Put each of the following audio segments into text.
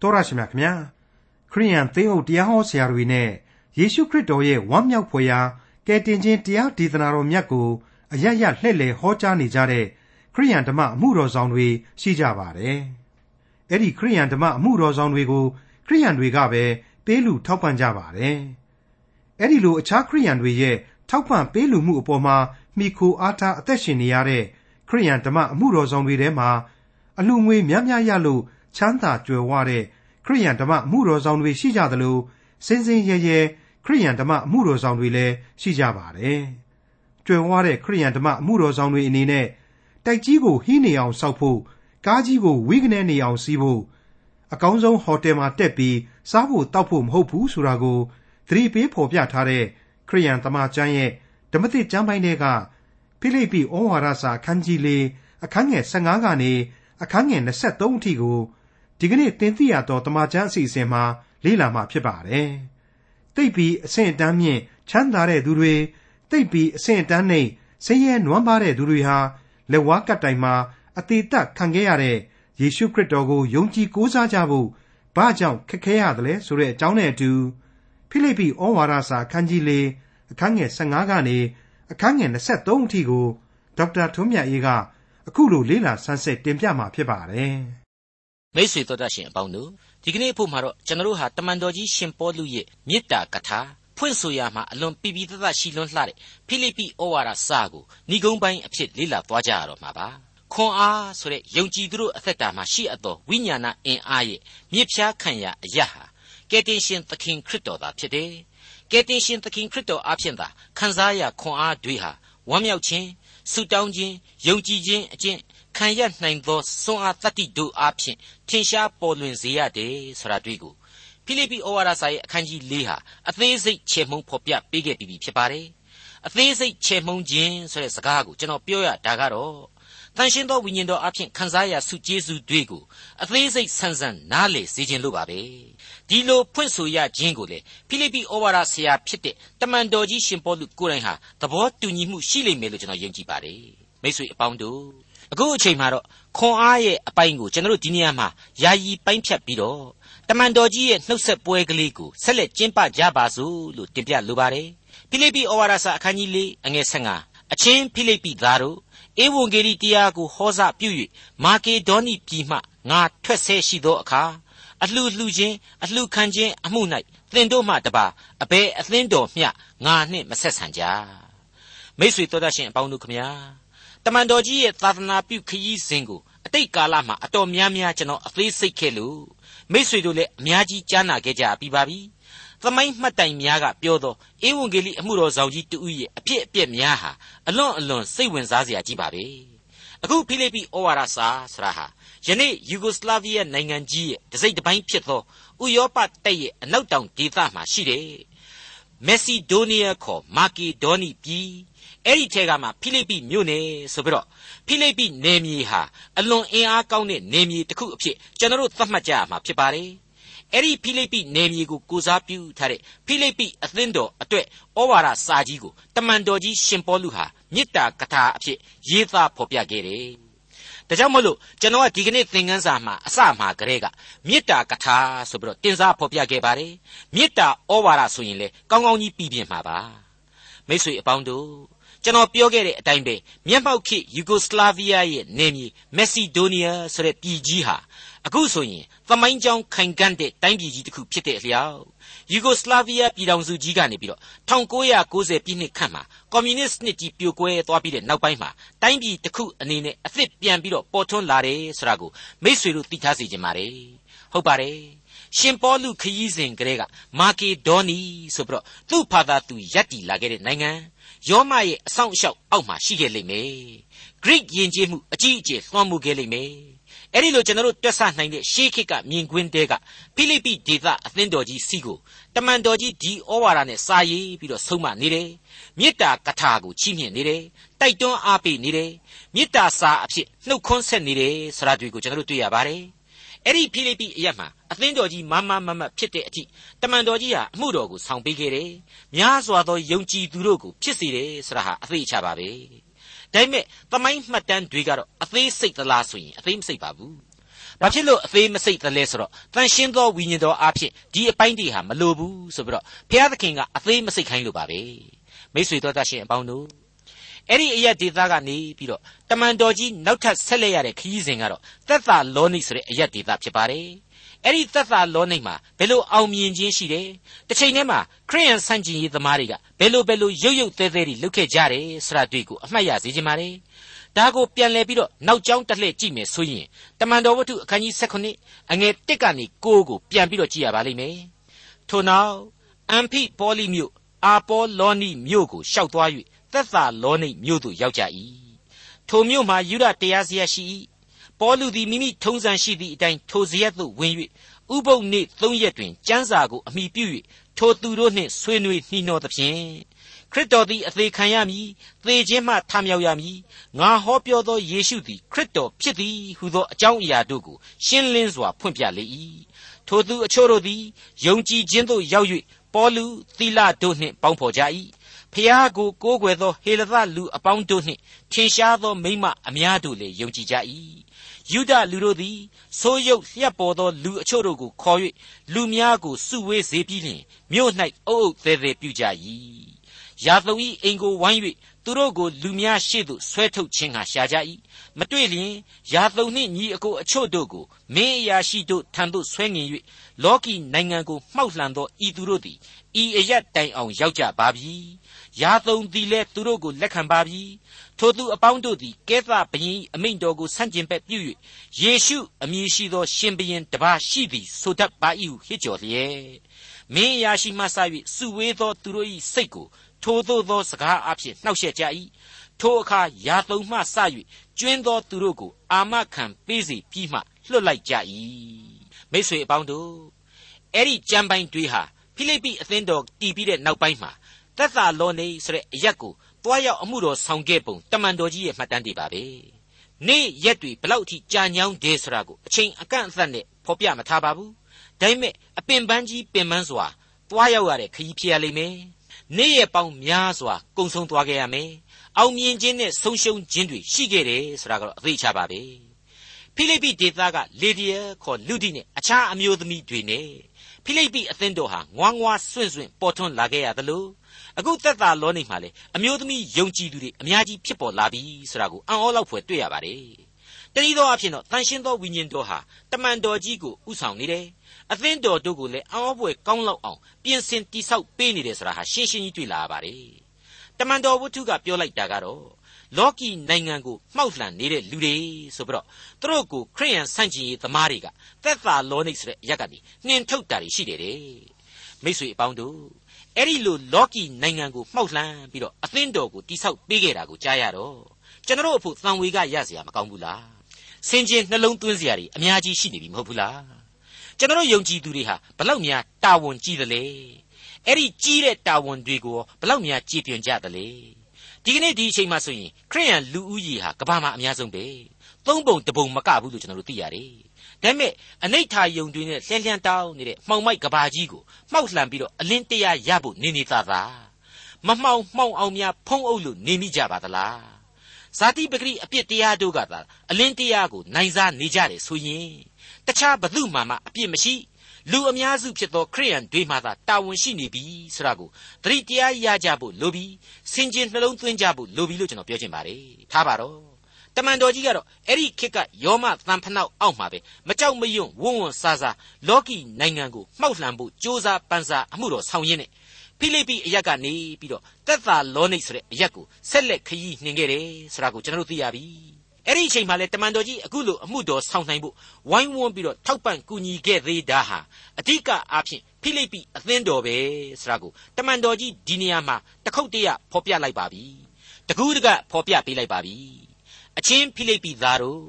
တော်ရရှိမြခင်ဗျာခရိယန်သင်းအုပ်တရားဟောဆရာတွေနဲ့ယေရှုခရစ်တော်ရဲ့ဝမ်းမြောက်ဖွယ်ရာကယ်တင်ခြင်းတရားဒေသနာတော်မြတ်ကိုအရရလှည့်လည်ဟောကြားနေကြတဲ့ခရိယန်ဓမ္မအမှုတော်ဆောင်တွေရှိကြပါတယ်အဲ့ဒီခရိယန်ဓမ္မအမှုတော်ဆောင်တွေကိုခရိယန်တွေကပဲပေးလူထောက်ပံ့ကြပါတယ်အဲ့ဒီလိုအခြားခရိယန်တွေရဲ့ထောက်ပံ့ပေးလူမှုအပေါ်မှာမိခိုအားထားအသက်ရှင်နေရတဲ့ခရိယန်ဓမ္မအမှုတော်ဆောင်တွေထဲမှာအလူငွေများများရလို့ ချမ်းသာကြွယ်ဝတဲ့ခရိယန်ဓမ္မအမှုတော်ဆောင်တွေရှိကြသလိုစင်စင်ရဲရဲခရိယန်ဓမ္မအမှုတော်ဆောင်တွေလည်းရှိကြပါတယ်။ကြွယ်ဝတဲ့ခရိယန်ဓမ္မအမှုတော်ဆောင်တွေအနေနဲ့တိုက်ကြီးကိုဟီးနေအောင်စောက်ဖို့ကားကြီးကိုဝိကနေနေအောင်စီးဖို့အကောင်းဆုံးဟိုတယ်မှာတက်ပြီးစားဖို့တောက်ဖို့မဟုတ်ဘူးဆိုတာကိုသတိပေးဖော်ပြထားတဲ့ခရိယန်သမာကျမ်းရဲ့ဓမ္မသစ်ကျမ်းပိုင်းတွေကဖိလိပ္ပိဩဝါဒစာအခန်းကြီး၄အခန်းငယ်15ကနေအခန်းငယ်23အထိကို ဒီကနေ့သင်သိရသောတမချန်းအစီအစဉ်မှာလေ့လာမှာဖြစ်ပါတယ်။တိတ်ပြီးအဆင့်အတန်းမြင့်ချမ်းသာတဲ့သူတွေတိတ်ပြီးအဆင့်အတန်းနှိမ့်ဆင်းရဲနွမ်းပါးတဲ့သူတွေဟာလက်ဝါးကပ်တိုင်မှာအသေးသက်ခံခဲ့ရတဲ့ယေရှုခရစ်တော်ကိုယုံကြည်ကိုးစားကြဖို့ဘာကြောင့်ခက်ခဲရတယ်လဲဆိုတဲ့အကြောင်းနဲ့အတူဖိလိပ္ပိဩဝါဒစာအခန်းကြီး၄အခန်းငယ်15ကနေအခန်းငယ်23အထိကိုဒေါက်တာထွန်းမြတ်အေးကအခုလိုလေ့လာဆန်းစစ်တင်ပြมาဖြစ်ပါတယ်။ မိတ်ဆွေတို့တတ်ရှင်အပေါင်းတို့ဒီကနေ့ဖို့မှာတော့ကျွန်တော်တို့ဟာတမန်တော်ကြီးရှင်ပေါလုရဲ့မေတ္တာကထာဖွင့်ဆိုရမှာအလွန်ပြပြတတ်ရှိလွန်းလှတဲ့ဖိလိပ္ပိဩဝါဒစာကိုဏိဂုံးပိုင်းအဖြစ်လေ့လာသွားကြရတော့မှာပါ။ခွန်အားဆိုတဲ့ယုံကြည်သူတို့အသက်တာမှာရှိအပ်သောဝိညာဏအင်အားရဲ့မြစ်ဖျားခံရအရာဟာကယ်တင်ရှင်သခင်ခရစ်တော်သာဖြစ်တယ်။ကယ်တင်ရှင်သခင်ခရစ်တော်အဖင်သာခံစားရခွန်အားတွေဟာဝမ်းမြောက်ခြင်းဆုတောင်းခြင်းယုံကြည်ခြင်းအကျင့် ခံရနိုင်သောစွမ်းအားတတ္တိတို့အားဖြင့်ထင်ရှားပေါ်လွင်စေရတယ်ဆိုတာတွေ့ကိုဖိလိပ္ပိဩဝါဒစာရဲ့အခန်းကြီး၄ဟာအသေးစိတ်ချေမှုန်းဖော်ပြပေးခဲ့ပြီးဖြစ်ပါတယ်အသေးစိတ်ချေမှုန်းခြင်းဆိုတဲ့စကားကိုကျွန်တော်ပြောရတာကတော့တန်ရှင်းသောဝိညာဉ်တော်အဖြစ်ခံစားရဆုကျေးဇူးတွေကိုအသေးစိတ်ဆန်းဆန်းနားလေစေခြင်းလို့ပါပဲဒီလိုဖွင့်ဆိုရခြင်းကိုလေဖိလိပ္ပိဩဝါဒဆရာဖြစ်တဲ့တမန်တော်ကြီးရှင်ပေါလုကိုယ်တိုင်ဟာသဘောတူညီမှုရှိလိမ့်မယ်လို့ကျွန်တော်ယုံကြည်ပါတယ်မိတ်ဆွေအပေါင်းတို့ အခုအချိန်မှာတော့ခွန်အားရဲ့အပိုင်းကိုကျွန်တော်တို့ဒီနေရာမှာယာယီပိုင်းဖြတ်ပြီးတော့တမန်တော်ကြီးရဲ့နှုတ်ဆက်ပွဲကလေးကိုဆက်လက်ကျင်းပကြပါစို့လို့တင်ပြလိုပါတယ်ဖိလိပ္ပိဩဝါဒစာအခန်းကြီး၄အငယ်၅အချင်းဖိလိပ္ပိသားတို့ဧဝံဂေလိတရားကိုဟောစပြု၍မာကေဒေါနိပြည်မှငါထွက်ဆဲရှိသောအခါအလှလှခြင်းအလှခံခြင်းအမှု၌သင်တို့မှတပါအဘယ်အသင်းတော်မျှငါနှင့်မဆက်ဆံကြမိษွေတော်တတ်ရှင်အပေါင်းတို့ခမညာ တမန်တော်ကြီးရဲ့သာသနာပြုခရီးစဉ်ကိုအတိတ်ကာလမှာအတော်များများကျွန်တော်အသေးစိတ်ခဲ့လို့မိษွေတို့လည်းအများကြီးကြားနာခဲ့ကြပြီးပါပြီသမိုင်းမှတ်တိုင်များကပြောသောဧဝံဂေလိအမှုတော်ဆောင်ကြီးတူဦးရဲ့အဖြစ်အပျက်များဟာအလွန်အလွန်စိတ်ဝင်စားစရာကြီးပါပဲအခုဖိလိပ္ပိဩဝါဒစာဆရာဟာယနေ့ယူဂိုစလာဗီးယားနိုင်ငံကြီးရဲ့တစိမ့်တစ်ပိုင်းဖြစ်သောဥရောပတိုက်ရဲ့အနောက်တောင်ဒေသမှာရှိတယ် မက်ဆီဒိုးနီးယားခေါ်မာကီဒေါနီပြည်အဲ့ဒီထဲကမှဖိလိပ္ပိမြို့နယ်ဆိုပြီးတော့ဖိလိပ္ပိနယ်မြေဟာအလွန်အင်အားကောင်းတဲ့နယ်မြေတစ်ခုအဖြစ်ကျွန်တော်တို့သတ်မှတ်ကြရမှာဖြစ်ပါတယ်အဲ့ဒီဖိလိပ္ပိနယ်မြေကိုကိုစားပြုထားတဲ့ဖိလိပ္ပိအသင်းတော်အတွက်ဩဝါဒစာကြီးကိုတမန်တော်ကြီးရှင်ပေါလုဟာမေတ္တာကထာအဖြစ်ရေးသားဖော်ပြခဲ့တယ်။ ဒါကြောင့်မလို့ကျွန်တော်ကဒီကနေ့သင်ခန်းစာမှာအစမှာကလေးကမေတ္တာကထာဆိုပြီးတော့တင်စားဖော်ပြခဲ့ပါတယ်။မေတ္တာဩဝါဒဆိုရင်လေကောင်းကောင်းကြီးပြည်ပြင်းမှာပါ။မိတ်ဆွေအပေါင်းတို့ကျွန်တော်ပြောခဲ့တဲ့အတိုင်းပဲမျက်မှောက်ခေတ်ယူဂိုစလာဗီးယားရဲ့နေမြေမက်ဆီဒိုးနီးယားဆိုတဲ့ပြည်ကြီးဟာ အခုဆိုရင်သမိုင်းကြောင်းခိုင်ကန့်တဲ့တိုင်းပြည်ကြီးတစ်ခုဖြစ်တဲ့အလျောက်ယူဂိုစလာဗီးယားပြည်ထောင်စုကြီးကနေပြီးတော့1990ပြည့်နှစ်ခန့်မှာကွန်မြူနစ်နှစ်ကြီးပြိုကွဲသွားပြီးတဲ့နောက်ပိုင်းမှာတိုင်းပြည်တစ်ခုအနေနဲ့အသစ်ပြန်ပြီးတော့ပေါ်ထွန်းလာတယ်ဆိုတာကိုမိษွေတို့သိထားစေချင်ပါတယ်ဟုတ်ပါတယ်ရှင်ပေါလုခရီးစဉ်ကလေးကမာကေဒေါနီဆိုပြီးတော့သူ့ဖာသာသူယက်တီလာခဲ့တဲ့နိုင်ငံယောမရဲ့အဆောင်အရှောက်အောက်မှာရှိခဲ့လိမ့်မယ် Greek ယဉ်ကျေးမှုအကြီးအကျယ်လွှမ်းမိုးခဲ့လိမ့်မယ် အဲ့ဒီလိုကျွန်တော်တို့တွက်ဆနိုင်တဲ့ရှေးခေတ်ကမြင်ကွင်းတဲကဖိလိပ္ပိဒေသအသင်းတော်ကြီးစီကိုတမန်တော်ကြီးဒီဩဝါဒနဲ့စာရေးပြီးတော့ဆုံးမနေတယ်မေတ္တာကထာကိုချီးမြှင့်နေတယ်တိုက်တွန်းအားပေးနေတယ်မေတ္တာစာအဖြစ်နှုတ်ခွန်းဆက်နေတယ်ဆိုတာတွေကိုကျွန်တော်တို့တွေ့ရပါတယ်အဲ့ဒီဖိလိပ္ပိအရက်မှာအသင်းတော်ကြီးမမမမဖြစ်တဲ့အထိတမန်တော်ကြီးဟာအမှုတော်ကိုဆောင်ပေးခဲ့တယ်များစွာသောယုံကြည်သူတို့ကိုဖြစ်စေတယ်ဆိုတာဟာအသေးချပါပဲ ဒါပေမဲ့သမိုင်းမှတ်တမ်းတွေကတော့အသေးစိတ်သလားဆိုရင်အသေးမစိတ်ပါဘူးဘာဖြစ်လို့အသေးမစိတ်သလဲဆိုတော့တန်ရှင်းသောဝိညာဉ်တော်အားဖြင့်ဒီအပိုင်းတွေဟာမလိုဘူးဆိုပြီးတော့ဘုရားသခင်ကအသေးမစိတ်ခိုင်းလို့ပါပဲမိတ်ဆွေတို့တတ်ရှင်အပေါင်းတို့အဲ့ဒီအရက်ဒေသကနေပြီးတော့တမန်တော်ကြီးနောက်ထပ်ဆက်လက်ရတဲ့ခရီးစဉ်ကတော့သက်သာလောနိဆိုတဲ့အရက်ဒေသဖြစ်ပါတယ် အဲ့ဒီသက်သာလောနိမှာဘယ်လိုအောင်မြင်ခြင်းရှိတယ်တစ်ချိန်တည်းမှာခရိယန်ဆန့်ကျင်ရေးသမားတွေကဘယ်လိုဘယ်လိုရုပ်ရုပ်သေးသေးတွေလုပ်ခဲ့ကြတယ်ဆိုတာတွေ့ကိုအမှတ်ရစေချင်ပါတယ်ဒါကိုပြန်လဲပြီးတော့နောက်ကျောင်းတက်လှည့်ကြည့်မယ်ဆိုရင်တမန်တော်ဝတ္ထုအခန်းကြီး16အငယ်1ကနေ9ကိုပြန်ပြီးတော့ကြည့်ရပါလိမ့်မယ်ထို့နောက်အမ်ဖိပေါလိမြို့အာပေါလောနိမြို့ကိုရှောက်သွား၍သက်သာလောနိမြို့သို့ရောက်ကြ၏ထိုမြို့မှာယူဒတရားစရာရှိ၏ ပေါလုသည်မိမိထုံးစံရှိသည့်အတိုင်းထိုစရက်သို့ဝင်၍ဥပုပ်နေ့သုံးရက်တွင်ကျမ်းစာကိုအမိပြု၍ထိုသူတို့နှင့်ဆွေးနွေးနှီးနှောသဖြင့်ခရစ်တော်သည်အသေးခံရမည်သေခြင်းမှထမြောက်ရမည်ငါဟောပြောသောယေရှုသည်ခရစ်တော်ဖြစ်သည်ဟုသောအကြောင်းအရာတို့ကိုရှင်းလင်းစွာဖွင့်ပြလေ၏ထိုသူအချို့တို့သည်ယုံကြည်ခြင်းသို့ရောက်၍ပေါလုသီလတို့နှင့်ပေါင်းဖော်ကြ၏ဖျားကိုကိုးကွယ်သောဟေလသလူအပေါင်းတို့နှင့်ထင်ရှားသောမိမအများတို့လည်းယုံကြည်ကြ၏ ယုဒလူတို့သည်ဆိုးရုပ်လျက်ပေါ်သောလူအချို့တို့ကိုခေါ်၍လူများကိုစုဝေးစေပြီးလျှင်မြို့၌အုပ်အုပ်သေးသေးပြုကြ၏ယာသုန်၏အိမ်ကိုဝိုင်း၍သူတို့ကိုလူများရှေ့သို့ဆွဲထုတ်ခြင်းဟာရှာကြ၏မတွေ့လျင်ယာသုန်နှင့်ညီအကိုအချို့တို့ကိုမင်းအရာရှိတို့ထံသို့ဆွဲငင်၍ လောကီနိုင်ငံကိုမှောက်လှန်သောဤသူတို့သည်ဤအရတိုင်အောင်ရောက်ကြပါပြီယာသုန်သည်လည်းသူတို့ကိုလက်ခံပါပြီထိုသူအပေါင်းတို့သည်ကဲသဘရင်အမိန့်တော်ကိုဆန့်ကျင်ဘက်ပြု၍ယေရှုအမည်ရှိသော ရှင်ဘရင်တပါးရှိသည်ဆိုတတ်ပါ၏ဟုဟစ်ကြော်လျက်မင်းအရာရှိမှစ၍စုဝေးသောသူတို့၏စိတ်ကိုထိုသို့သောစကားအဖြစ်နှောက်ယှက်ကြ၏ထိုအခါယာသုံမှစ၍ကျွင်းသောသူတို့ကိုအာမခံပေးစေပြီးမှလွတ်လိုက်ကြ၏ မိတ်ဆွေအပေါင်းတို့အဲ့ဒီကြံပိုင်တွေဟာဖိလိပ္ပိအသင်းတော်တည်ပြီးတဲ့နောက်ပိုင်းမှာသက်သာလောနေဆိုတဲ့အရက်ကိုတွားရောက်အမှုတော်ဆောင်ခဲ့ပုံတမန်တော်ကြီးရဲ့မှတ်တမ်းတွေပါပဲနေ့ရက်တွေဘလောက်အထိကြာညောင်းတယ်ဆိုတာကိုအချိန်အကန့်အသတ်နဲ့ဖော်ပြမထားပါဘူးဒါပေမဲ့အပင်ပန်းကြီးပင်ပန်းစွာတွားရောက်ရတဲ့ခရီးဖြစ်ရလိမ့်မယ်နေ့ရက်ပေါင်းများစွာကုံဆုံးသွားခဲ့ရမယ်အောင်မြင်ခြင်းနဲ့ဆုံးရှုံးခြင်းတွေရှိခဲ့တယ်ဆိုတာကတော့အသေးချပါပဲ ဖိလိပ္ပိဒေသကလေဒီယာခေါ်လူဒီနဲ့အခြားအမျိုးသမီးတွေနဲ့ဖိလိပ္ပိအသင်းတော်ဟာငွားငွားစွန့်စွန့်ပေါ်ထွန်းလာခဲ့ရသလိုအခုသက်သာလောနေမှာလေအမျိုးသမီးယုံကြည်သူတွေအများကြီးဖြစ်ပေါ်လာပြီဆိုတာကိုအံ့ဩလောက်ဖွယ်တွေ့ရပါတယ်တနည်းသောအဖြစ်တော့တန်ရှင်းသောဝိညာဉ်တော်ဟာတမန်တော်ကြီးကိုဥဆောင်နေတယ်အသင်းတော်တို့ကိုလည်းအံ့ဩဖွယ်ကောင်းလောက်အောင်ပြင်ဆင်တိဆောက်ပေးနေတယ်ဆိုတာဟာရှင်းရှင်းကြီးတွေ့လာရပါတယ်တမန်တော်ဝတ္ထုကပြောလိုက်တာကတော့ လောကီနိုင်ငံကိုမှောက်လှန်နေတဲ့လူတွေဆိုပြီးတော့သူတို့ကိုခရိယန်ဆန့်ကျင်ရေးသမားတွေကသက်သာလောနိဆိုတဲ့အရက်ကနေနှင်ထုတ်တာတွေရှိတယ်တဲ့မိတ်ဆွေအပေါင်းတို့အဲ့ဒီလိုလောကီနိုင်ငံကိုမှောက်လှန်ပြီးတော့အသင်းတော်ကိုတိဆောက်ပေးခဲ့တာကိုကြားရတော့ကျွန်တော်အဖို့သံဝေကရစရာမကောင်းဘူးလားစင်ကျင်နှလုံးသွင်းစရာတွေအများကြီးရှိနေပြီမဟုတ်ဘူးလားကျွန်တော်ယုံကြည်သူတွေဟာဘလောက်များတာဝန်ကြီးသလဲအဲ့ဒီကြီးတဲ့တာဝန်တွေကိုဘလောက်များကြည်ပြွန်ကြသလဲ ဒီကနေ့ဒီအချိန်မှဆိုရင်ခရိယန်လူဦးရေဟာကမ္ဘာမှာအများဆုံးပဲသုံးပုံတပုံမကဘူးလို့ကျွန်တော်တို့သိရတယ်ဒါပေမဲ့အနိဋ္ဌာယုံတွင်နဲ့လှန်လှန်တောင်းနေတဲ့မှောင်မိုက်ကဘာကြီးကိုမှောက်လှန်ပြီးတော့အလင်းတရားရဖို့နေနေသားသားမမှောင်မှောင်အောင်များဖုံးအုပ်လို့နေမိကြပါသလားဇာတိပဂရိအပြစ်တရားတို့ကသာအလင်းတရားကိုနိုင်စားနေကြတယ်ဆိုရင်တခြားဘသူမှမအပြစ်မရှိ လူအများစုဖြစ်သောခရိယန်တွေမှသာတာဝန်ရှိနေပြီဆိုတာကိုသတိတရားရကြဖို့လိုပြီးစင်ကျင်နှလုံးသွင်းကြဖို့လိုပြီးလို့ကျွန်တော်ပြောချင်ပါတယ်ထားပါတော့တမန်တော်ကြီးကတော့အဲ့ဒီခေတ်ကယောမသံဖနောက်အောက်မှာပဲမကြောက်မရွံ့ဝုံဝံဆာဆာလောကီနိုင်ငံကိုမှောက်လှန်ဖို့ကြိုးစားပန်းစားအမှုတော်ဆောင်ရင်းနဲ့ဖိလိပ္ပိအရက်ကနေပြီးတော့တက်သာလောနိတ်ဆိုတဲ့အရက်ကိုဆက်လက်ခရီးနှင်ခဲ့တယ်ဆိုတာကိုကျွန်တော်တို့သိရပြီ အဲ့ဒီအချိန်မှလည်းတမန်တော်ကြီးအခုလိုအမှုတော်ဆောင်နိုင်ဖို့ဝိုင်းဝန်းပြီးတော့ထောက်ပံ့ကူညီခဲ့သေးတာဟာအဓိကအားဖြင့်ဖိလိပ္ပိအသင်းတော်ပဲဆိုတာကိုတမန်တော်ကြီးဒီနေရာမှာတခုတ်တရဖော်ပြလိုက်ပါပြီတကူးတကဖော်ပြပေးလိုက်ပါပြီအချင်းဖိလိပ္ပိသားတို့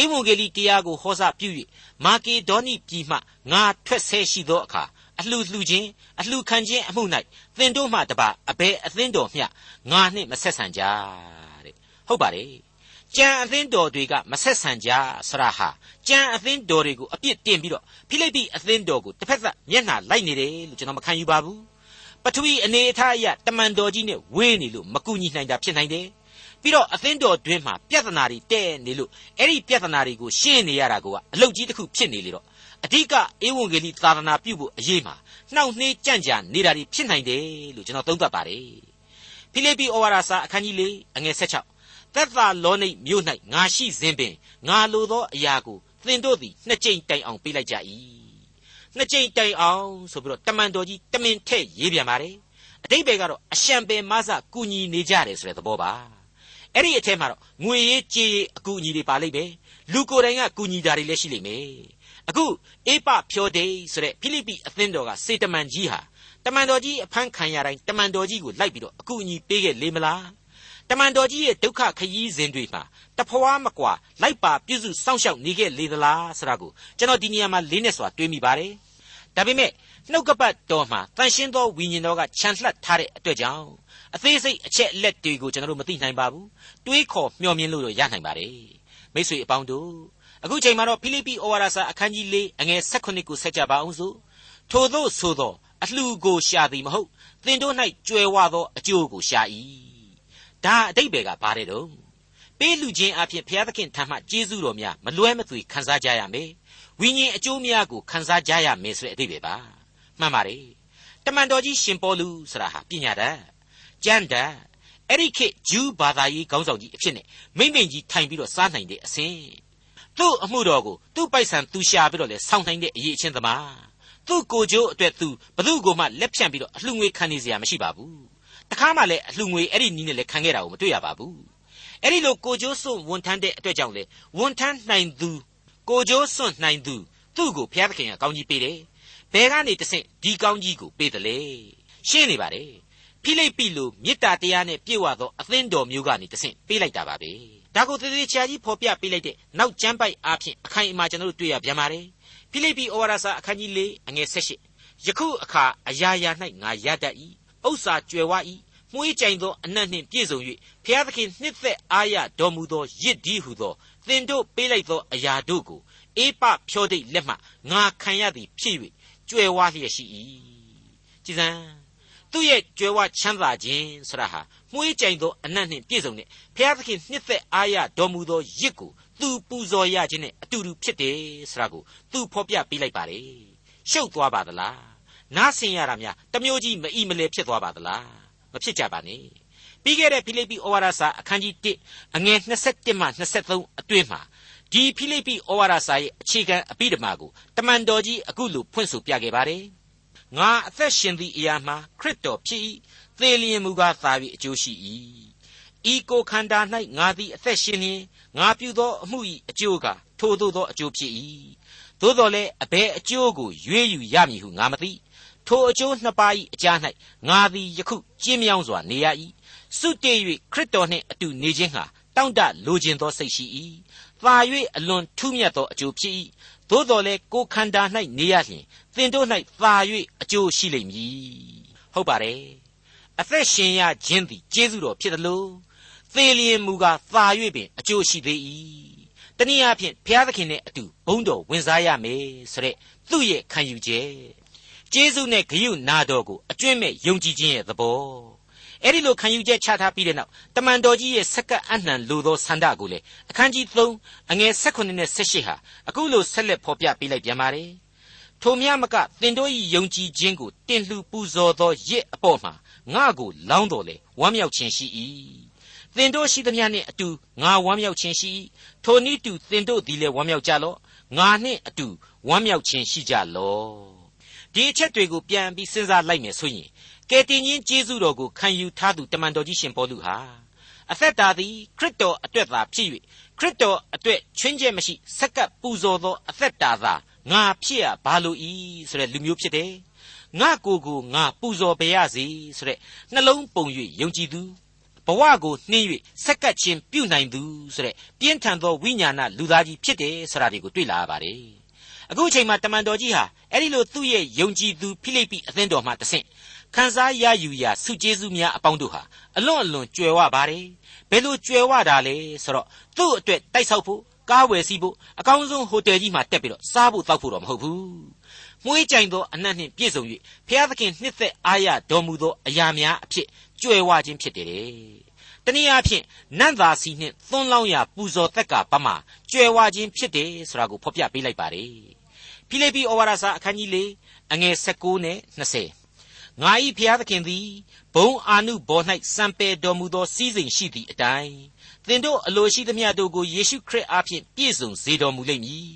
ဧဝံဂေလိတရားကိုဟောစာပြု၍မာကေဒေါနိပြည်မှငါထွက်ဆဲရှိသောအခါအလှလှခြင်းအလှခံခြင်းအမှု၌သင်တို့မှတပါအဘယ်အသင်းတော်မျှငါနှင့်မဆက်ဆံကြတဲ့ဟုတ်ပါတယ် ကြံအသင်းတော်တွေကမဆက်ဆံကြဆရာဟာကြံအသင်းတော်တွေကိုအပြစ်တင်ပြီးတော့ဖိလိပ္ပိအသင်းတော်ကိုတစ်ဖက်သက်မျက်နှာလိုက်နေတယ်လို့ကျွန်တော်မခံယူပါဘူးပထဝီအနေအထားအရတမန်တော်ကြီးနဲ့ဝေးနေလို့မကူညီနိုင်တာဖြစ်နိုင်တယ်ပြီးတော့အသင်းတော်တွင်းမှာပြဿနာတွေတဲ့နေလို့အဲ့ဒီပြဿနာတွေကိုရှင်းနေရတာကအလုတ်ကြီးတစ်ခုဖြစ်နေလေတော့အဓိကဧဝံဂေလိသာသနာပြုဖို့အရေးမှာနှောင့်နှေးကြန့်ကြာနေတာတွေဖြစ်နိုင်တယ်လို့ကျွန်တော်သုံးသပ်ပါတယ်ဖိလိပ္ပိဩဝါဒစာအခန်းကြီး၄အငယ်၁၆သ က်သာလောနိတ်မြို့၌ငါရှိစဉ်ပင်ငါလိုသောအရာကိုသင်တို့သည်နှစ်ကြိမ်တိုင်အောင်ပေးလိုက်ကြ၏နှစ်ကြိမ်တိုင်အောင်ဆိုပြီးတော့တမန်တော်ကြီးတမင်ထည့်ရေးပြန်ပါတယ်အတိတ်ဘယ်ကတော့အရှံပင်မဆကူညီနေကြတယ်ဆိုတဲ့သဘောပါအဲ့ဒီအထက်မှာတော့ငွေရေးကြေးရေးအကူအညီတွေပါလိမ့်မယ်လူကိုယ်တိုင်ကကူညီတာတွေလည်းရှိလိမ့်မယ်အခုအေပဖြောဒေးဆိုတဲ့ဖိလိပ္ပိအသင်းတော်ကစေတမန်ကြီးဟာတမန်တော်ကြီးအဖမ်းခံရတိုင်းတမန်တော်ကြီးကိုလိုက်ပြီးတော့အကူအညီပေးခဲ့လေမလား တမန်တော်ကြီးရဲ့ဒုက္ခခရီးစဉ်တွေမှာတဖွာမကွာလိုက်ပါပြုစုစောင့်ရှောက်နေခဲ့လေသလားဆိုတာကိုကျွန်တော်ဒီနေရာမှာလေးနဲ့စွာတွေးမိပါတယ်ဒါပေမဲ့နှုတ်ကပတ်တော်မှာတန်ရှင်းသောဝိညာဉ်တော်ကခြံလှပ်ထားတဲ့အတွက်ကြောင့်အသေးစိတ်အချက်လက်တွေကိုကျွန်တော်တို့မသိနိုင်ပါဘူးတွေးခေါ်မျှော်မြင်လို့တော့ရနိုင်ပါတယ်မိတ်ဆွေအပေါင်းတို့အခုချိန်မှာတော့ဖိလိပ္ပိဩဝါဒစာအခန်းကြီး၄အငယ်၁၈ကိုဆက်ကြပါအောင်စို့ထို့သောဆိုသောအလှကိုရှာသည်မဟုတ်သင်တို့၌ကြွယ်ဝသောအကျိုးကိုရှာ၏ ဒါအတိတ်ဘယ်ကဘာတဲ့တော့ပေးလူချင်းအဖြစ်ဘုရားသခင်ထံမှကျေးဇူးတော်များမလွဲမသွေခံစားကြရမယ်ဝိညာဉ်အကျိုးများကိုခံစားကြရမယ်ဆိုတဲ့အတိတ်ပဲပါမှန်ပါတယ်တမန်တော်ကြီးရှင်ပေါလုဆိုတာဟာပညာတတ်ကျမ်းတတ်အဲ့ဒီခေတ်ဂျူးဘာသာရေးခေါင်းဆောင်ကြီးအဖြစ်နဲ့မိမ့်မိန်ကြီးထိုင်ပြီးတော့စားနိုင်တဲ့အဆင့်သူ့အမှုတော်ကိုသူ့ပိုက်ဆံသူရှာပြီးတော့လဲဆောင်းနိုင်တဲ့အရေးအချင်းသမားသူ့ကိုကြိုးအတွက်သူဘသူ့ကိုမှလက်ဖြန့်ပြီးတော့အလှငွေခံနေစရာမရှိပါဘူး တခါမှလည်းအလှငွေအဲ့ဒီနီးနဲ့လည်းခံခဲ့တာကိုမတွေ့ရပါဘူးအဲ့ဒီလိုကိုကြိုးစွန့်ဝန်ထမ်းတဲ့အတွက်ကြောင့်လေဝန်ထမ်းနိုင်သူကိုကြိုးစွန့်နိုင်သူသူ့ကိုဘုရားသခင်ကကောင်းကြီးပေးတယ်ဘယ်ကနေတဆင့်ဒီကောင်းကြီးကိုပေးတယ်လေရှင်းနေပါတယ်ဖိလိပ္ပိလိုမေတ္တာတရားနဲ့ပြည့်ဝသောအသင်းတော်မျိုးကနေတဆင့်ပေးလိုက်တာပါပဲဒါကိုသေသေးချာကြီးဖော်ပြပေးလိုက်တဲ့နောက်ကျမ်းပိုက်အားဖြင့်အခိုင်အမာကျွန်တော်တို့တွေ့ရပြန်ပါတယ်ဖိလိပ္ပိဩဝါဒစာအခန်းကြီး၄အငယ်၁၈ယခုအခါအရာရာ၌ငါရတတ်၏ ဥစ္စာကြွယ်ဝ၏မွှေးကြိုင်သောအနတ်နှင့်ပြည့်စုံ၍ဖျားသခင်နှစ်သက်အားရတော်မူသောရစ်ဒီဟုသောသင်တို့ပေးလိုက်သောအရာတို့ကိုအေးပဖြောဒိတ်လက်မှငါခံရသည်ဖြစ်၍ကြွယ်ဝလျက်ရှိ၏ကြည်စံသူ့ရဲ့ကြွယ်ဝချမ်းသာခြင်းဆရာဟာမွှေးကြိုင်သောအနတ်နှင့်ပြည့်စုံတဲ့ဖျားသခင်နှစ်သက်အားရတော်မူသောရစ်ကိုသူပူဇော်ရခြင်းနဲ့အတူတူဖြစ်တယ်ဆိုတာကိုသူဖော်ပြပေးလိုက်ပါလေရှုပ်သွားပါသလား နားဆင်ရတာများတမျိုးကြီးမအီမလဲဖြစ်သွားပါသလားမဖြစ်ကြပါနဲ့ပြီးခဲ့တဲ့ဖိလိပ္ပိဩဝါဒစာအခန်းကြီး1အငယ်27မှ23အတွင်းမှာဒီဖိလိပ္ပိဩဝါဒစာရဲ့အခြေခံအပိဓမ္မာကိုတမန်တော်ကြီးအခုလိုဖွင့်ဆိုပြခဲ့ပါတယ်ငါအသက်ရှင်သည့်အရာမှာခရစ်တော်ဖြစ်၏သေလျင်မူကားသာ၍အကျိုးရှိ၏ဤကိုခန္ဓာ၌ငါသည်အသက်ရှင်လျင်ငါပြုသောအမှု၏အကျိုးကထိုသို့သောအကျိုးဖြစ်၏သို့တော်လည်းအဘယ်အကျိုးကိုရွေးယူရမည်ဟုငါမသိ ထိုအကျိုးနှစ်ပါး၏အကြား၌ငါသည်ယခုကျင်းမြောင်းစွာနေရ၏စုတည်၍ခရစ်တော်နှင့်အတူနေခြင်းဟာတောင့်တလိုခြင်းသောစိတ်ရှိ၏သာ၍အလွန်ထူးမြတ်သောအကျိုးဖြစ်၏သို့တော်လည်းကိုခန္ဓာ၌နေရလျင်သင်တို့၌သာ၍အကျိုးရှိလိမ့်မည်ဟုတ်ပါတယ်အသက်ရှင်ရခြင်းသည်ကျေးဇူးတော်ဖြစ်သလိုသေလျင်မူကားသာ၍ပင်အကျိုးရှိသေး၏တနည်းအားဖြင့်ဘုရားသခင်နဲ့အတူဘုန်းတော်ဝင်စားရမယ်ဆိုတဲ့သူ့ရဲ့ခံယူချက် ကျေးဇူးနဲ့ဂရုနာတော်ကိုအကျွင့်မဲ့ယုံကြည်ခြင်းရဲ့သဘောအဲ့ဒီလိုခံယူချက်ချထားပြီးတဲ့နောက်တမန်တော်ကြီးရဲ့စက္ကအနှံလိုသောဆန္ဒကိုလေအခန်းကြီး3အငယ်16နဲ့18ဟာအခုလိုဆက်လက်ဖော်ပြပေးလိုက်ပြန်ပါတယ်ထိုမြမကသင်တို့၏ယုံကြည်ခြင်းကိုတင်လှူပူဇော်သောရစ်အပေါ်မှာငါကိုလောင်းတော်လေဝမ်းမြောက်ခြင်းရှိ၏သင်တို့ရှိသမျှနှင့်အတူငါဝမ်းမြောက်ခြင်းရှိ၏ထိုနည်းတူသင်တို့သည်လည်းဝမ်းမြောက်ကြလော့ငါနှင့်အတူဝမ်းမြောက်ခြင်းရှိကြလော့ ဒီအချက်တွေကိုပြန်ပြီးစဉ်းစားလိုက်မယ်ဆိုရင်ကယ်တင်ရှင်ကျေးဇူးတော်ကိုခံယူထားသူတမန်တော်ကြီးရှင်ပေါလုဟာအသက်တာသည်ခရစ်တော်အတွက်သာဖြစ်၍ခရစ်တော်အတွက်ချွင်းချက်မရှိစက္ကပ်ပူဇော်သောအသက်တာသာငါဖြစ်ရဘာလို့ဤဆိုတဲ့လူမျိုးဖြစ်တယ်ငါကိုယ်ကိုငါပူဇော်ပေးရစီဆိုတဲ့နှလုံးပုံ၍ယုံကြည်သူဘဝကိုနှင်း၍စက္ကပ်ခြင်းပြုနိုင်သူဆိုတဲ့ပြင်းထန်သောဝိညာဏလူသားကြီးဖြစ်တယ်ဆိုတာတွေကိုတွေ့လာရပါတယ် အခုအချိန်မှာတမန်တော်ကြီးဟာအဲ့ဒီလိုသူ့ရဲ့ယုံကြည်သူဖိလိပ္ပိအသင်းတော်မှတဆင့်ခန်းစားရယူရာစုကျေးဇူးများအပေါင်းတို့ဟာအလွန်အလွန်ကြွယ်ဝပါတယ်ဘယ်လိုကြွယ်ဝတာလဲဆိုတော့သူ့အတွက်တိုက်ဆောက်ဖို့ကားဝယ်စီးဖို့အကောင်းဆုံးဟိုတယ်ကြီးမှာတက်ပြီးတော့စားဖို့တောက်ဖို့တော့မဟုတ်ဘူးမွေးကြိုင်သောအနတ်နှင့်ပြည့်စုံ၍ဖျားသခင်နှစ်သက်အားရတော်မူသောအရာများအဖြစ်ကြွယ်ဝခြင်းဖြစ်တယ်တတနည်းအားဖြင့်နတ်သာစီနှင့်သွန်းလောင်းရာပူဇော်သက်ကပမာကြွယ်ဝခြင်းဖြစ်တယ်ဆိုတာကိုဖော်ပြပေးလိုက်ပါတယ် ဖိလိပ္ပိဩဝါဒစာအခန်းကြီး၄အငယ်16နဲ့20ငါ၏ဖျားသခင်သည်ဘုံအာနုဘော်၌စံပယ်တော်မူသောစည်းစိမ်ရှိသည့်အတိုင်းသင်တို့အလိုရှိသမျှတို့ကိုယေရှုခရစ်အားဖြင့်ပြည့်စုံစေတော်မူလိမ့်မည်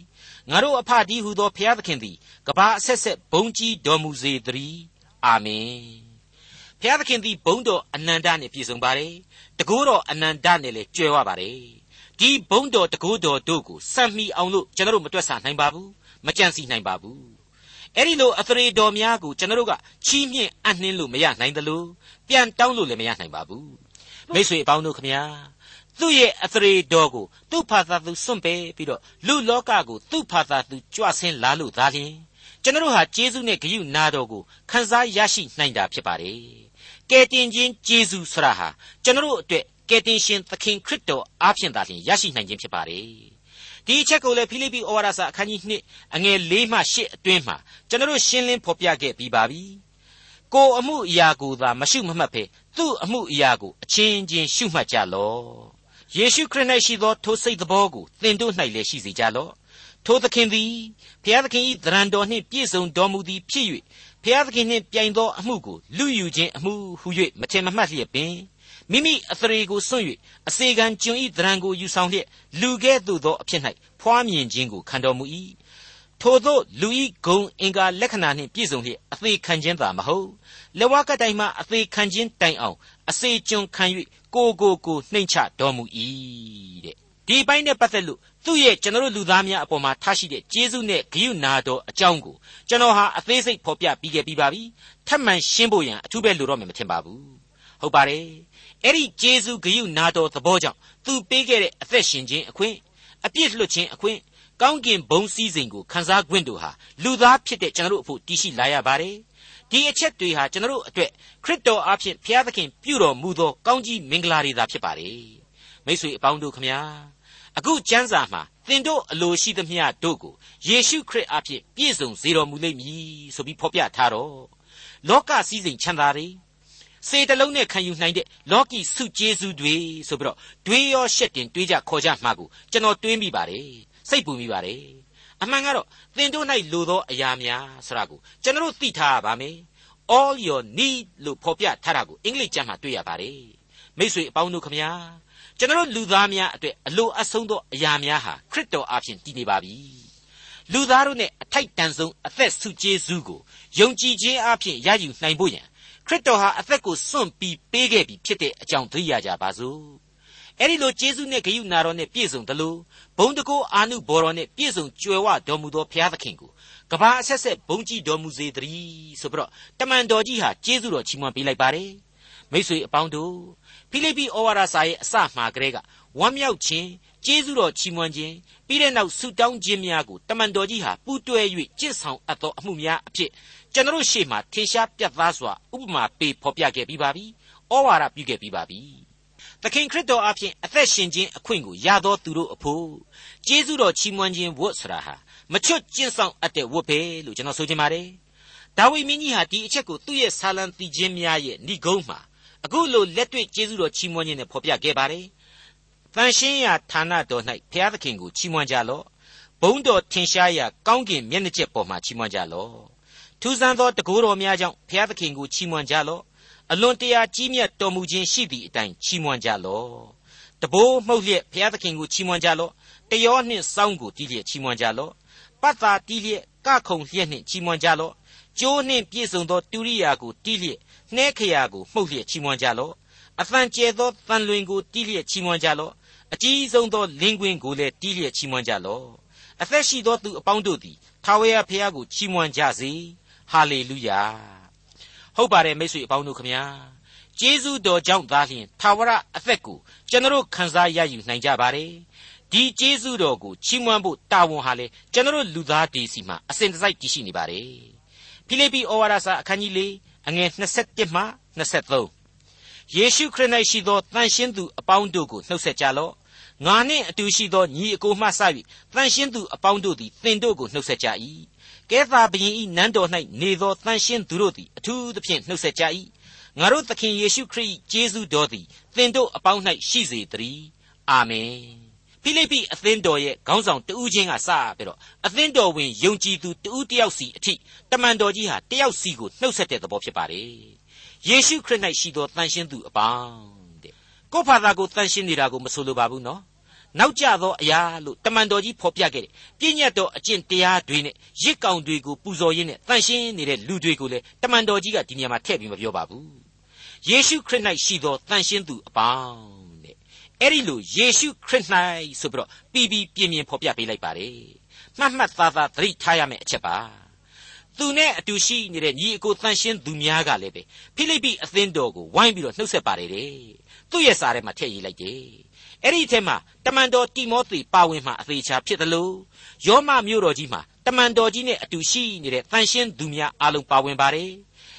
ငါတို့အဖဒီဟုသောဖျားသခင်သည်ကဘာအဆက်ဆက်ဘုံကြီးတော်မူစေတည်းအာမင်ဖျားသခင်သည်ဘုံတော်အနန္တနှင့်ပြည့်စုံပါတယ်တကိုးတော်အနန္တနဲ့လည်းကြွယ်ဝပါတယ်ဒီဘုံတော်တကိုးတော်တို့ကိုစံမီအောင်လို့ကျွန်တော်တို့မတွက်ဆနိုင်ပါဘူး မကြံစီနိုင်ပါဘူးအဲ့ဒီလိုအသရေတော်များကိုကျွန်တော်တို့ကချီးမြှင့်အနှင်းလို့မရနိုင်သလိုပြန်တောင်းလို့လည်းမရနိုင်ပါဘူးမိတ်ဆွေအပေါင်းတို့ခမညာသူ့ရဲ့အသရေတော်ကိုသူ့ဖာသာသူစွန့်ပယ်ပြီးတော့လူလောကကိုသူ့ဖာသာသူကြွဆင်းလာလို့သာလျှင်ကျွန်တော်ဟာကျေးဇူးနဲ့ဂရုနာတော်ကိုခံစားရရှိနိုင်တာဖြစ်ပါတယ်ကယ်တင်ခြင်းကျေးဇူးဆရာဟာကျွန်တော်အတွက်ကယ်တင်ရှင်သခင်ခရစ်တော်အားဖြင့်သာလျှင်ရရှိနိုင်ခြင်းဖြစ်ပါတယ် ဒီအချက်ကိုလည်းဖိလိပ္ပိဩဝါဒစာအခန်းကြီး2အငယ်၄မှ8အတွင်းမှာကျွန်တော်ရှင်းလင်းဖော်ပြခဲ့ပြီးပါပြီကိုအမှုအရာကိုသာမရှုမမှတ်ဖဲသူ့အမှုအရာကိုအချင်းချင်းရှုမှတ်ကြလော့ယေရှုခရစ်၌ရှိသောထိုစိတ်သဘောကိုသင်တို့၌လည်းရှိစေကြလော့ထိုသခင်သည်ဘုရားသခင်၏သရံတော်နှင့်ပြည့်စုံတော်မူသည်ဖြစ်၍ဘုရားသခင်နှင့်ပြိုင်သောအမှုကိုလူယူခြင်းအမှုဟု၍မထင်မမှတ်လျက်ပင် မိမိအသရေကိုစွန့်၍အစေခံကျွန်ဤသရံကိုယူဆောင်လျက်လူကဲ့သို့သောအဖြစ်၌ဖွားမြင်ခြင်းကိုခံတော်မူ၏ထိုသောလူဤဂုံအင်္ဂါလက္ခဏာနှင့်ပြည့်စုံလျက်အသေးခံခြင်းသာမဟုတ်လက်ဝါးကတိုင်မှအသေးခံခြင်းတိုင်အောင်အစေကျွန်ခံ၍ကိုကိုကိုနှိမ့်ချတော်မူ၏တဲ့ဒီပိုင်းနဲ့ပတ်သက်လို့သူ့ရဲ့ကျွန်တော်လူသားများအပေါ်မှာထားရှိတဲ့ကျေးဇူးနဲ့ဂရုဏာတော်အကြောင်းကိုကျွန်တော်ဟာအသေးစိတ်ဖော်ပြပြီးခဲ့ပြီးပါပြီထပ်မံရှင်းဖို့ရန်အထူးပဲလိုတော့မယ်မထင်ပါဘူးဟုတ်ပါတယ် အဲ့ဒီကျေးဇူးဂရုနာတော်သဘောကြောင့်သူပေးခဲ့တဲ့အသက်ရှင်ခြင်းအခွင့်အပြစ်လွတ်ခြင်းအခွင့်ကောင်းကင်ဘုံစည်းစိမ်ကိုခန်းစားခွင့်တို့ဟာလူသားဖြစ်တဲ့ကျွန်တော်တို့အဖို့တည်ရှိလာရပါတယ်ဒီအချက်တွေဟာကျွန်တော်တို့အတွက်ခရစ်တော်အားဖြင့်ဘုရားသခင်ပြုတော်မူသောကောင်းကြီးမင်္ဂလာတွေသာဖြစ်ပါတယ်မိတ်ဆွေအပေါင်းတို့ခမညာအခုကျမ်းစာမှာသင်တို့အလိုရှိသမျှတို့ကိုယေရှုခရစ်အားဖြင့်ပြည့်စုံစေတော်မူလိမ့်မည်ဆိုပြီးဖော်ပြထားတော့လောကစည်းစိမ်ချမ်းသာတွေ စေတလုံးနဲ့ခံယူနိုင်တဲ့လောကီစုကျေးဇူးတွေဆိုပြီးတော့တွေးရောရှက်တင်တွေးကြခေါ်ကြမှာကိုကျွန်တော်တွေးမိပါတယ်စိတ်ပူမိပါတယ်အမှန်ကတော့သင်တို့၌လိုသောအရာများဆိုတာကိုကျွန်တော်သိထားရပါမယ် all your need လို့ဖော်ပြထားတာကိုအင်္ဂလိပ်ကျမ်းမှာတွေ့ရပါတယ်မိတ်ဆွေအပေါင်းတို့ခမညာကျွန်တော်လူသားများအတွက်အလိုအဆုံးသောအရာများဟာခရစ်တော်အားဖြင့်တည်နေပါပြီလူသားတို့နဲ့အထိုက်တန်ဆုံးအသက်ဆုကျေးဇူးကိုယုံကြည်ခြင်းအပြင်ရယူနိုင်ဖို့ရန် ခရစ်တော်ဟာအသက်ကိုစွန့်ပြီးပေးခဲ့ပြီဖြစ်တဲ့အကြောင်းသိရကြပါစို့အဲ့ဒီလိုကျေးဇူးနဲ့ဂရုဏာတော်နဲ့ပြည့်စုံတယ်လို့ဘုံတကောအာနုဘော်တော်နဲ့ပြည့်စုံကြွယ်ဝတော်မူသောဘုရားသခင်ကိုကဘာအဆက်ဆက်ဘုံကြည်တော်မူစေတည်းဆိုပြီးတော့တမန်တော်ကြီးဟာကျေးဇူးတော်ချီးမွမ်းပေးလိုက်ပါတယ်မိတ်ဆွေအပေါင်းတို့ဖိလိပ္ပိဩဝါဒစာရဲ့အစမှာကတည်းကဝမ်းမြောက်ခြင်းကျေးဇူးတော်ချီးမွမ်းခြင်းပြီးတဲ့နောက်ဆုတောင်းခြင်းများကိုတမန်တော်ကြီးဟာပူးတွဲ၍ကြင့်ဆောင်အပ်သောအမှုများအဖြစ် ကျွန်တော်ရှေ့မှာထင်ရှားပြတ်သားစွာဥပမာပေးဖော်ပြခဲ့ပြီးပါပြီ။ဩဝါဒပြုခဲ့ပြီးပါပြီ။သခင်ခရစ်တော်အဖင်အသက်ရှင်ခြင်းအခွင့်ကိုရသောသူတို့အဖို့ကျေးဇူးတော်ချီးမွမ်းခြင်းဝတ်ဆိုတာဟာမချွတ်ကျင့်ဆောင်အပ်တဲ့ဝတ်ပဲလို့ကျွန်တော်ဆိုချင်ပါတယ်။ဒါဝိမင်းကြီးဟာဒီအချက်ကိုသူ့ရဲ့ဆာလံတီခြင်းများရဲ့ဏိဂုံးမှာအခုလိုလက်တွေ့ကျေးဇူးတော်ချီးမွမ်းခြင်းနဲ့ဖော်ပြခဲ့ပါတယ်။တန်ရှင်းရာဌာနတော်၌ဘုရားသခင်ကိုချီးမွမ်းကြလော့။ဘုံတော်ထင်ရှားရာကောင်းကင်မျက်နှာကျက်ပေါ်မှာချီးမွမ်းကြလော့။ ထူးဆန်းသောတကူတော်များကြောင့်ဘုရားသခင်ကိုချီးမွမ်းကြလော့။အလွန်တရာကြီးမြတ်တော်မူခြင်းရှိသည့်အတိုင်းချီးမွမ်းကြလော့။တဘိုးမှုတ်လျက်ဘုရားသခင်ကိုချီးမွမ်းကြလော့။တယောနှင့်စောင်းကိုတီးလျက်ချီးမွမ်းကြလော့။ပတ်သာတီးလျက်ကခုံလျက်နှင့်ချီးမွမ်းကြလော့။ကျိုးနှင့်ပြည့်စုံသောတူရိယာကိုတီးလျက်နှဲခရာကိုမှုတ်လျက်ချီးမွမ်းကြလော့အသံကျဲသောတန်လွင်ကိုတီးလျက်ချီးမွမ်းကြလော့အကြီးဆုံးသောလင်းကွင်းကိုလည်းတီးလျက်ချီးမွမ်းကြလော့အသက်ရှိသောသူအပေါင်းတို့သည်ထာဝရဘုရားကိုချီးမွမ်းကြစေ ဟာလေလုယာဟုတ်ပါတယ်မိတ်ဆွေအပေါင်းတို့ခမညာကျေးဇူးတော်ကြောင့်သာလျှင်ထာဝရအသက်ကိုကျွန်တော်ခံစားရယူနိုင်ကြပါတယ်ဒီကျေးဇူးတော်ကိုချီးမွမ်းဖို့တာဝန်ဟာလေကျွန်တော်လူသားတွေစီမှာအစဉ်တစိုက်တည်ရှိနေပါတယ်ဖိလိပ္ပိဩဝါဒစာအခန်းကြီး၄အငယ်27မှ23ယေရှုခရစ်၌ရှိသောတန်ရှင်းသူအပေါင်းတို့ကိုနှုတ်ဆက်ကြလော့ငါနှင့်အတူရှိသောညီအကိုမှစ၍တန်ရှင်းသူအပေါင်းတို့သည်သင်တို့ကိုနှုတ်ဆက်ကြ၏ ကဲသာဘရင်ဤနန်းတော်၌နေသောတန်ရှင်းသူတို့သည်အထူးသဖြင့်နှုတ်ဆက်ကြ၏ငါတို့သခင်ယေရှုခရစ်ကျေးဇူးတော်သည်သင်တို့အပေါင်း၌ရှိစေတည်းအာမင်ဖိလိပ္ပိအသင်းတော်ရဲ့ခေါင်းဆောင်တဦးချင်းကစပြီးတော့အသင်းတော်ဝင်ယုံကြည်သူတဦးတယောက်စီအထိတမန်တော်ကြီးဟာတယောက်စီကိုနှုတ်ဆက်တဲ့သဘောဖြစ်ပါတယ်ယေရှုခရစ်၌ရှိသောတန်ရှင်းသူအပေါင်းတဲ့ကိုယ့်ဘာသာကိုတန်ရှင်းနေတာကိုမဆိုလိုပါဘူးနော် နောက်ကျသောအရာလို့တမန်တော်ကြီးဖော်ပြခဲ့တယ်ပြည့်ညတ်တော်အကျင့်တရားတွေနဲ့ရစ်ကောင်တွေကိုပူဇော်ရင်းနဲ့တန်ရှင်းနေတဲ့လူတွေကိုလည်းတမန်တော်ကြီးကဒီနေရာမှာထည့်ပြီးမပြောပါဘူးယေရှုခရစ်၌ရှိသောတန်ရှင်းသူအပေါင်းတဲ့အဲ့ဒီလိုယေရှုခရစ်၌ဆိုပြီးတော့ပြီးပြီးပြင်းပြင်းဖော်ပြပေးလိုက်ပါတယ်မှတ်မှတ်သားသားသတိထားရမယ့်အချက်ပါသူနဲ့အတူရှိနေတဲ့ညီအကိုတန်ရှင်းသူများကလည်းပဲဖိလိပ္ပိအသင်းတော်ကိုဝိုင်းပြီးတော့နှုတ်ဆက်ပါတယ်တဲ့သူ့ရဲ့စာထဲမှာထည့်ရေးလိုက်တယ် အဲ့ဒီအထက်မှာတမန်တော်တိမောသေပါဝင်မှာအသေးချာဖြစ်တယ်လို့ယောမမြို့တော်ကြီးမှာတမန်တော်ကြီးနဲ့အတူရှိနေတဲ့တန်ရှင်းသူများအလုံးပါဝင်ပါတယ်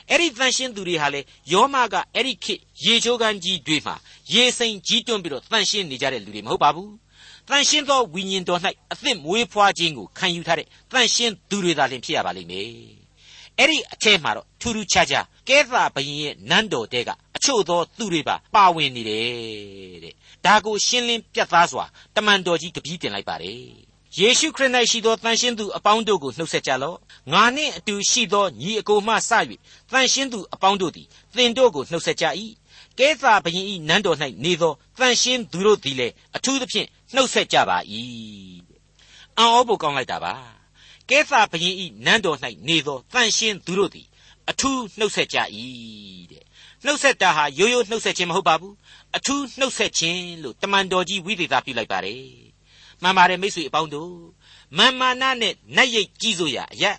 အဲ့ဒီတန်ရှင်းသူတွေဟာလေယောမကအဲ့ဒီခေတ်ရေချိုးကန်းကြီးတွေမှာရေစိမ်ကြီးတွန်းပြီးတော့တန်ရှင်းနေကြတဲ့လူတွေမဟုတ်ပါဘူးတန်ရှင်းသောဝိညာဉ်တော်၌အသစ်မွေးဖွားခြင်းကိုခံယူထားတဲ့တန်ရှင်းသူတွေသာလျှင်ဖြစ်ရပါလိမ့်မယ် အဲ့ဒီအထက်မှာတော့ထူးထူးခြားခြားကဲသာဘရင်ရဲ့နန်းတော်တဲကအချို့သောသူတွေပါပါဝင်နေတယ်တဲ့ဒါကိုရှင်းလင်းပြတ်သားစွာတမန်တော်ကြီးကပီးတင်လိုက်ပါတယ်ယေရှုခရစ်၌ရှိသောတန်ရှင်းသူအပေါင်းတို့ကိုနှုတ်ဆက်ကြလော့ငါနှင့်အတူရှိသောညီအကိုမှစ၍တန်ရှင်းသူအပေါင်းတို့သည်သင်တို့ကိုနှုတ်ဆက်ကြ၏ကဲသာဘရင်၏နန်းတော်၌နေသောတန်ရှင်းသူတို့သည်လည်းအထူးသဖြင့်နှုတ်ဆက်ကြပါ၏အံ့ဩဖို့ကောင်းလိုက်တာပါ ကဲသာဘရင်၏နန်းတော်၌နေသောတန်ရှင်းသူတို့သည်အထူးနှုတ်ဆက်ကြ၏တဲ့နှုတ်ဆက်တာဟာရိုးရိုးနှုတ်ဆက်ခြင်းမဟုတ်ပါဘူးအထူးနှုတ်ဆက်ခြင်းလို့တမန်တော်ကြီးဝိသေသပြုလိုက်ပါတယ်မှန်ပါတယ်မိတ်ဆွေအပေါင်းတို့မာမာနနဲ့နတ်ရိတ်ကြီးစိုးရာအရက်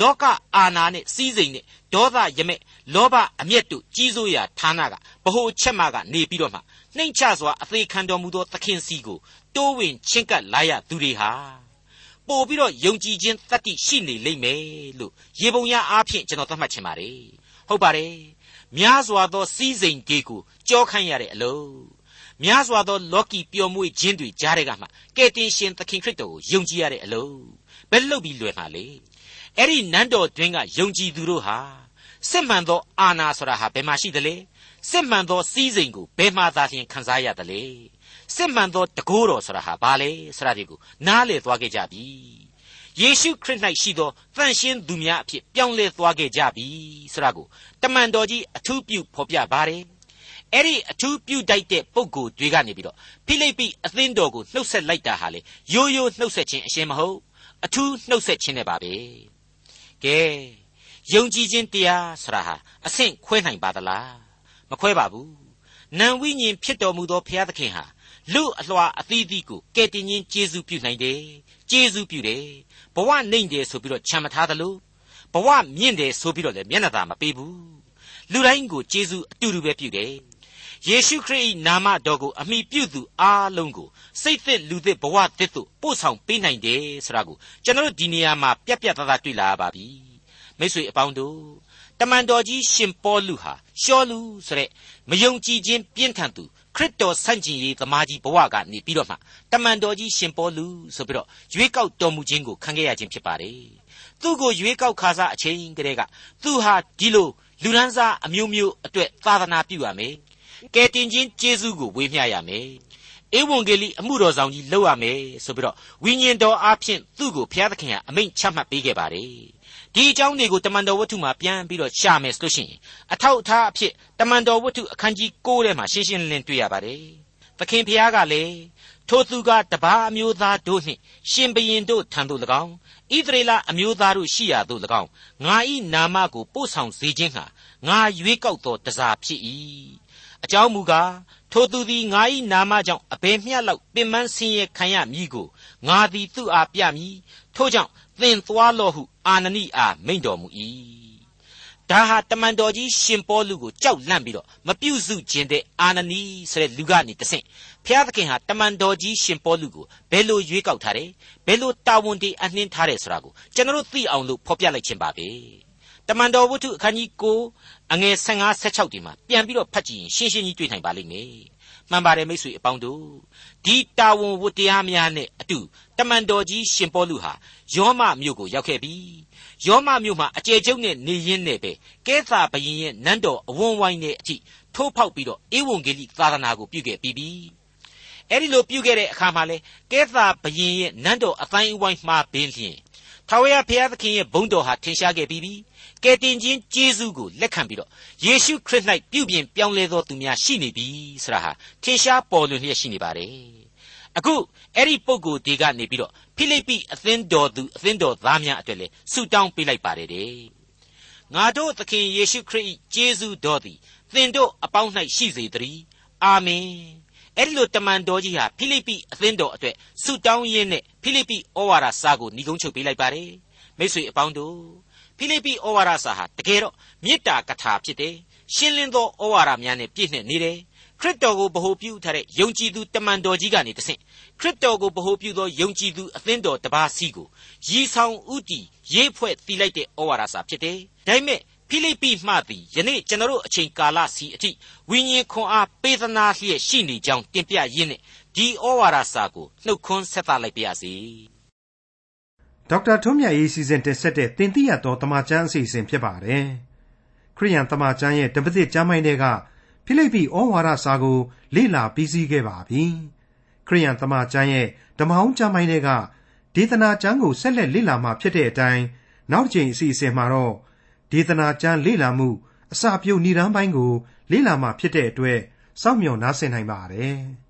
လောကအာနာနဲ့စီးစိမ်နဲ့ဒေါသရမဲ့လောဘအမျက်တို့ကြီးစိုးရာဌာနကဗဟိုချက်မကနေပြီးတော့မှနှိမ့်ချစွာအသေးခံတော်မူသောသခင်စီကိုတိုးဝင်ချင်းကပ်လာရသူတွေဟာ ပို့ပြီးတော့ယုံကြည်ခြင်းတတ္တိရှိနေလိမ့်မယ်လို့ရေပုံရအားဖြင့်ကျွန်တော်သတ်မှတ်ချင်ပါတယ်ဟုတ်ပါတယ်များစွာသောစီးစိမ်ကြီးကိုကြောခိုင်းရတဲ့အလို့များစွာသောလော်ကီပျော်မွေ့ခြင်းတွေကြားတဲ့ကမှကယ်တင်ရှင်သခင်ခရစ်တော်ကိုယုံကြည်ရတဲ့အလို့ဘယ်လုပ်ပြီးလွယ်မှာလဲအဲ့ဒီနန်းတော်တွင်ကယုံကြည်သူတို့ဟာစစ်မှန်သောအာနာဆိုတာဟာဘယ်မှာရှိသလဲစစ်မှန်သောစီးစိမ်ကိုဘယ်မှာသာလျှင်ခံစားရသလဲ စစ်မှန်သောတကိုးတော်ဆိုတာဟာဘာလဲဆိုတာဒီကိုနားလေသွားခဲ့ကြပြီယေရှုခရစ်၌ရှိသောတန်ရှင်းသူများအဖြစ်ပြောင်းလဲသွားခဲ့ကြပြီဆိုတာကိုတမန်တော်ကြီးအထူးပြုဖော်ပြပါတယ်အဲ့ဒီအထူးပြုတိုက်တဲ့ပုံကိုတွေကနေပြီးတော့ဖိလိပ္ပိအသင်းတော်ကိုနှုတ်ဆက်လိုက်တာဟာလေရိုးရိုးနှုတ်ဆက်ခြင်းအရှင်မဟုတ်အထူးနှုတ်ဆက်ခြင်းနဲ့ပါပဲကဲယုံကြည်ခြင်းတရားဆိုတာဟာအဆင့်ခွဲနိုင်ပါသလားမခွဲပါဘူးနံဝိညာဉ်ဖြစ်တော်မူသောဘုရားသခင်ဟာ လူအလွှာအသီးသီးကိုကယ်တင်ခြင်းကျေးဇူးပြုနိုင်တယ်ကျေးဇူးပြုတယ်ဘဝနှိမ့်တယ်ဆိုပြီးတော့ချမ်းမထားသလိုဘဝမြင့်တယ်ဆိုပြီးတော့လည်းမျက်နှာသာမပေးဘူးလူတိုင်းကိုကျေးဇူးအတူတူပဲပြုတယ်ယေရှုခရစ်၏နာမတော်ကိုအမိပြုသူအားလုံးကိုစိတ်သစ်လူသစ်ဘဝသစ်သို့ပို့ဆောင်ပေးနိုင်တယ်ဆိုတာကိုကျွန်တော်တို့ဒီနေရာမှာပြက်ပြက်သားသားတွေ့လာရပါပြီမိတ်ဆွေအပေါင်းတို့တမန်တော်ကြီးရှင်ပေါလုဟာရှောလူဆိုတဲ့မယုံကြည်ခြင်းပြင်းထန်သူ ခရစ်တော်ဆန့်ကျင်ရေးသမားကြီးဘဝကနေပြီးတော့မှတမန်တော်ကြီးရှင်ပေါလုဆိုပြီးတော့ရွေးကောက်တော်မူခြင်းကိုခံခဲ့ရခြင်းဖြစ်ပါတယ်သူ့ကိုရွေးကောက်ခါစားအချိန်ကလေးကသူဟာဒီလိုလူဒန်းစားအမျိုးမျိုးအတွက်သာသနာပြုရမယ်ကယ်တင်ခြင်းကျေးဇူးကိုဝေမျှရမယ်ဧဝံဂေလိအမှုတော်ဆောင်ကြီးလုပ်ရမယ်ဆိုပြီးတော့ဝိညာဉ်တော်အားဖြင့်သူ့ကိုဘုရားသခင်ကအမိန့်ချမှတ်ပေးခဲ့ပါတယ် ဒီအကြောင်းတွေကိုတမန်တော်ဝတ္ထုမှာပြန်ပြီးတော့ရှာမယ်ဆိုလို့ရှိရင်အထောက်အထားအဖြစ်တမန်တော်ဝတ္ထုအခန်းကြီး9ထဲမှာရှင်းရှင်းလင်းလင်းတွေ့ရပါတယ်သခင်ဖျားကလည်းထိုသူကတပါးအမျိုးသားတို့နှင့်ရှင်ဘရင်တို့ထံသို့၎င်းဣသရေလအမျိုးသားတို့ရှိရာသို့၎င်းငါ၏နာမကိုပို့ဆောင်စေခြင်းဟာငါရွေးကောက်သောတစားဖြစ်၏အကြောင်းမူကားထိုသူသည်ငါ၏နာမကြောင့်အဘယ်မျှလောက်ပင်ပန်းဆင်းရဲခံရမည်ကိုငါသည်သူ့အားပြမည်ထို့ကြောင့်သင်သွားလော့ဟု အာနနိအားမိန့်တော်မူ၏ဒါဟာတမန်တော်ကြီးရှင်ပေါလုကိုကြောက်လန့်ပြီးတော့မပြုစုခြင်းတဲ့အာနနီဆိုတဲ့လူကနေတဆင့်ဖျားသခင်ဟာတမန်တော်ကြီးရှင်ပေါလုကိုဘယ်လိုရွေးကောက်ထားတယ်ဘယ်လိုတာဝန်တွေအနှင်းထားတယ်ဆိုတာကိုကျွန်တော်တို့သိအောင်လို့ဖော်ပြလိုက်ခြင်းပါပဲတမန်တော်ဝတ္ထုအခန်းကြီး9အငယ်15 16ဒီမှာပြန်ပြီးတော့ဖတ်ကြည့်ရင်ရှင်းရှင်းကြီးတွေ့နိုင်ပါလိမ့်မယ် မှန်ပါတယ်မိတ်ဆွေအပေါင်းတို့ဒီတာဝန်ဝတ္တရားများနဲ့အတူတမန်တော်ကြီးရှင်ပေါလုဟာယောမမြို့ကိုရောက်ခဲ့ပြီယောမမြို့မှာအကျယ်ကျုပ်နဲ့နေရင်းနဲ့ပဲကဲသာဘရင်ရဲ့နန်းတော်အဝန်းဝိုင်းနဲ့အထိထိုးဖောက်ပြီးတော့ဧဝံဂေလိသာသနာကိုပြုခဲ့ပြီးပြီအဲ့ဒီလိုပြုခဲ့တဲ့အခါမှာလဲကဲသာဘရင်ရဲ့နန်းတော်အတိုင်းအဝိုင်းမှာပင်လျင်ထာဝရဘုရားသခင်ရဲ့ဘုန်းတော်ဟာထင်ရှားခဲ့ပြီးပြီ ကယ်တင်ခြင်းကျေးဇူးကိုလက်ခံပြီးတော့ယေရှုခရစ်၌ပြုပြင်ပြောင်းလဲသောသူများရှိနေပြီဆိုတာဟာထင်ရှားပေါ်လွင်လျက်ရှိနေပါတယ်အခုအဲ့ဒီပုံကိုယ်ဒီကနေပြီးတော့ဖိလိပ္ပိအသင်းတော်သူအသင်းတော်သားများအတွက်လေဆုတောင်းပေးလိုက်ပါတယ်တဲ့ငါတို့သခင်ယေရှုခရစ်၏ကျေးဇူးတော်သည်သင်တို့အပေါင်း၌ရှိစေတည်းအာမင်အဲ့ဒီလိုတမန်တော်ကြီးဟာဖိလိပ္ပိအသင်းတော်အတွက်ဆုတောင်းရင်းနဲ့ဖိလိပ္ပိဩဝါဒစာကိုညီကုန်းချုပ်ပေးလိုက်ပါတယ်မိတ်ဆွေအပေါင်းတို့ ဖိလိပ္ပိဩဝါဒစာဟာတကယ်တော့မေတ္တာကထာဖြစ်တယ်ရှင်းလင်းသောဩဝါဒများနဲ့ပြည့်နှက်နေတယ်ခရစ်တော်ကိုဗဟုပြုထားတဲ့ယုံကြည်သူတမန်တော်ကြီးကနေတဆင့်ခရစ်တော်ကိုဗဟုပြုသောယုံကြည်သူအသင်းတော်တစ်ပါးစီကိုရည်ဆောင်ဥတီရေးဖွဲ့တည်လိုက်တဲ့ဩဝါဒစာဖြစ်တယ်ဒါပေမဲ့ဖိလိပ္ပိမှသည်ယနေ့ကျွန်တော်တို့အချိန်ကာလစီအထိဝိညာဉ်ခွန်အားပေးသနာလျက်ရှိနေကြောင်းတင်ပြရင်းနဲ့ဒီဩဝါဒစာကိုနှုတ်ခွန်းဆက်သလိုက်ပါရစေ ဒေါက်တာထွန်းမြတ်ရေးစီစဉ်တင်ဆက်တဲ့တင်ပြရတော်တမချန်းအစီအစဉ်ဖြစ်ပါတယ်ခရိယန်တမချန်းရဲ့တပည့်ကျမ်းပိုင်းတွေကဖိလိပ္ပိဩဝါဒစာကိုလေ့လာပြီးစီးခဲ့ပါပြီခရိယန်တမချန်းရဲ့ဓမ္မအောင်ကျမ်းပိုင်းတွေကဒေသနာကျမ်းကိုဆက်လက်လေ့လာမှဖြစ်တဲ့အတိုင်းနောက်တစ်ချိန်အစီအစဉ်မှာတော့ဒေသနာကျမ်းလေ့လာမှုအစာပြုတ်ဏ္ဍာန်းပိုင်းကိုလေ့လာမှဖြစ်တဲ့အတွက်စောင့်မျှော်နားဆင်နိုင်ပါတယ်။